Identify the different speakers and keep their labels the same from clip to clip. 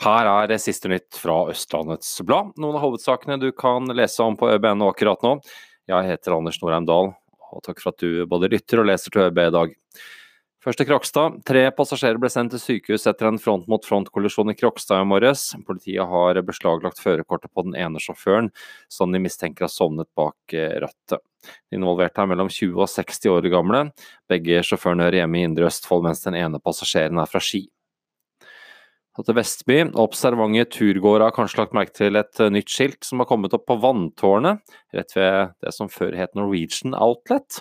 Speaker 1: Her er siste nytt fra Østlandets Blad. Noen av hovedsakene du kan lese om på ØBN akkurat nå. Jeg heter Anders Norheim Dahl, og takk for at du både lytter og leser til ØB i dag. Først til Krokstad. Tre passasjerer ble sendt til sykehus etter en front-mot-front-kollisjon i Krokstad i morges. Politiet har beslaglagt førerkortet på den ene sjåføren, som de mistenker har sovnet bak eh, rattet. De involverte er mellom 20 og 60 år gamle. Begge sjåførene hører hjemme i Indre Østfold, mens den ene passasjeren er fra Ski. Og til Vestby. Observante turgåere har kanskje lagt merke til et eh, nytt skilt som har kommet opp på Vanntårnet, rett ved det som før het Norwegian Outlet.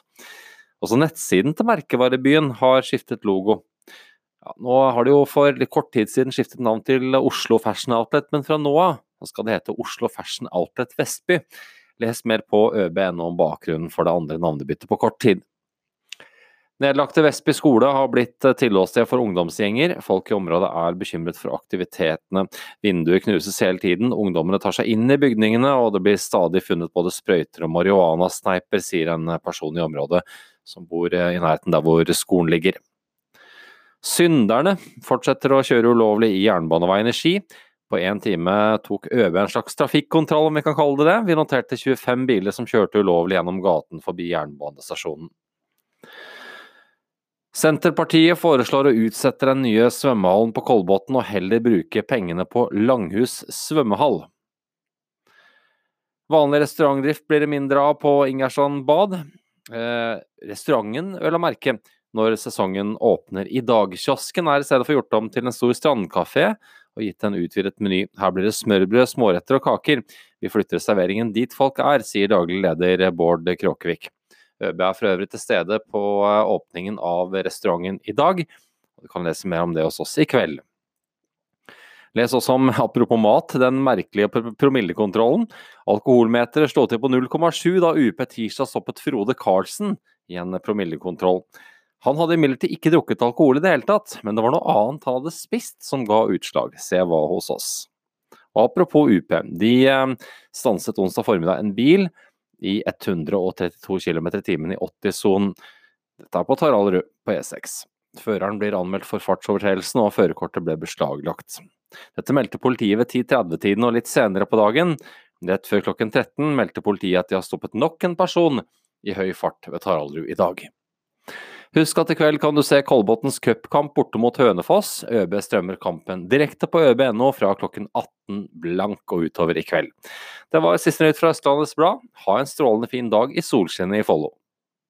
Speaker 1: Også nettsiden til merkevarebyen har skiftet logo. Ja, nå har de jo for litt kort tid siden skiftet navn til Oslo Fashion Outlet, men fra nå av skal det hete Oslo Fashion Outlet Vestby. Les mer på ØB.no om bakgrunnen for det andre navnebyttet på kort tid. Nedlagte Vestby skole har blitt eh, tilholdssted for ungdomsgjenger. Folk i området er bekymret for aktivitetene. Vinduer knuses hele tiden, ungdommene tar seg inn i bygningene, og det blir stadig funnet både sprøyter og marihuanasneiper, sier en person i området som bor eh, i nærheten der hvor skolen ligger. Synderne fortsetter å kjøre ulovlig i jernbaneveien i Ski. På én time tok ØB en slags trafikkontroll, om vi kan kalle det det. Vi noterte 25 biler som kjørte ulovlig gjennom gaten forbi jernbanestasjonen. Senterpartiet foreslår å utsette den nye svømmehallen på Kolbotn og heller bruke pengene på Langhus svømmehall. Vanlig restaurantdrift blir det mindre av på Ingersand bad. Eh, restauranten, vel å merke, når sesongen åpner i dag. Kiosken er i stedet for gjort om til en stor strandkafé og gitt en utvidet meny. Her blir det smørbrød, småretter og kaker. Vi flytter serveringen dit folk er, sier daglig leder Bård Kråkevik. ØB er for øvrig til stede på eh, åpningen av restauranten i dag. Du kan lese mer om det hos oss i kveld. Les også om, apropos mat, den merkelige promillekontrollen. Alkoholmeteret slo til på 0,7 da UP tirsdag stoppet Frode Karlsen i en promillekontroll. Han hadde imidlertid ikke drukket alkohol i det hele tatt, men det var noe annet han hadde spist som ga utslag. Se hva hos oss. Apropos UP, de eh, stanset onsdag formiddag en bil i 132 km i timen i 80-sonen. Dette er på Taraldrud på E6. Føreren blir anmeldt for fartsovertredelsen, og førerkortet ble beslaglagt. Dette meldte politiet ved 10.30-tiden og litt senere på dagen. Rett før klokken 13 meldte politiet at de har stoppet nok en person i høy fart ved Taraldrud i dag. Husk at i kveld kan du se Kolbotns cupkamp borte mot Hønefoss. ØB strømmer kampen direkte på ØB.no fra klokken 18 blank og utover i kveld. Det var siste nytt fra Østlandets Blad. Ha en strålende fin dag i solskinnet i Follo.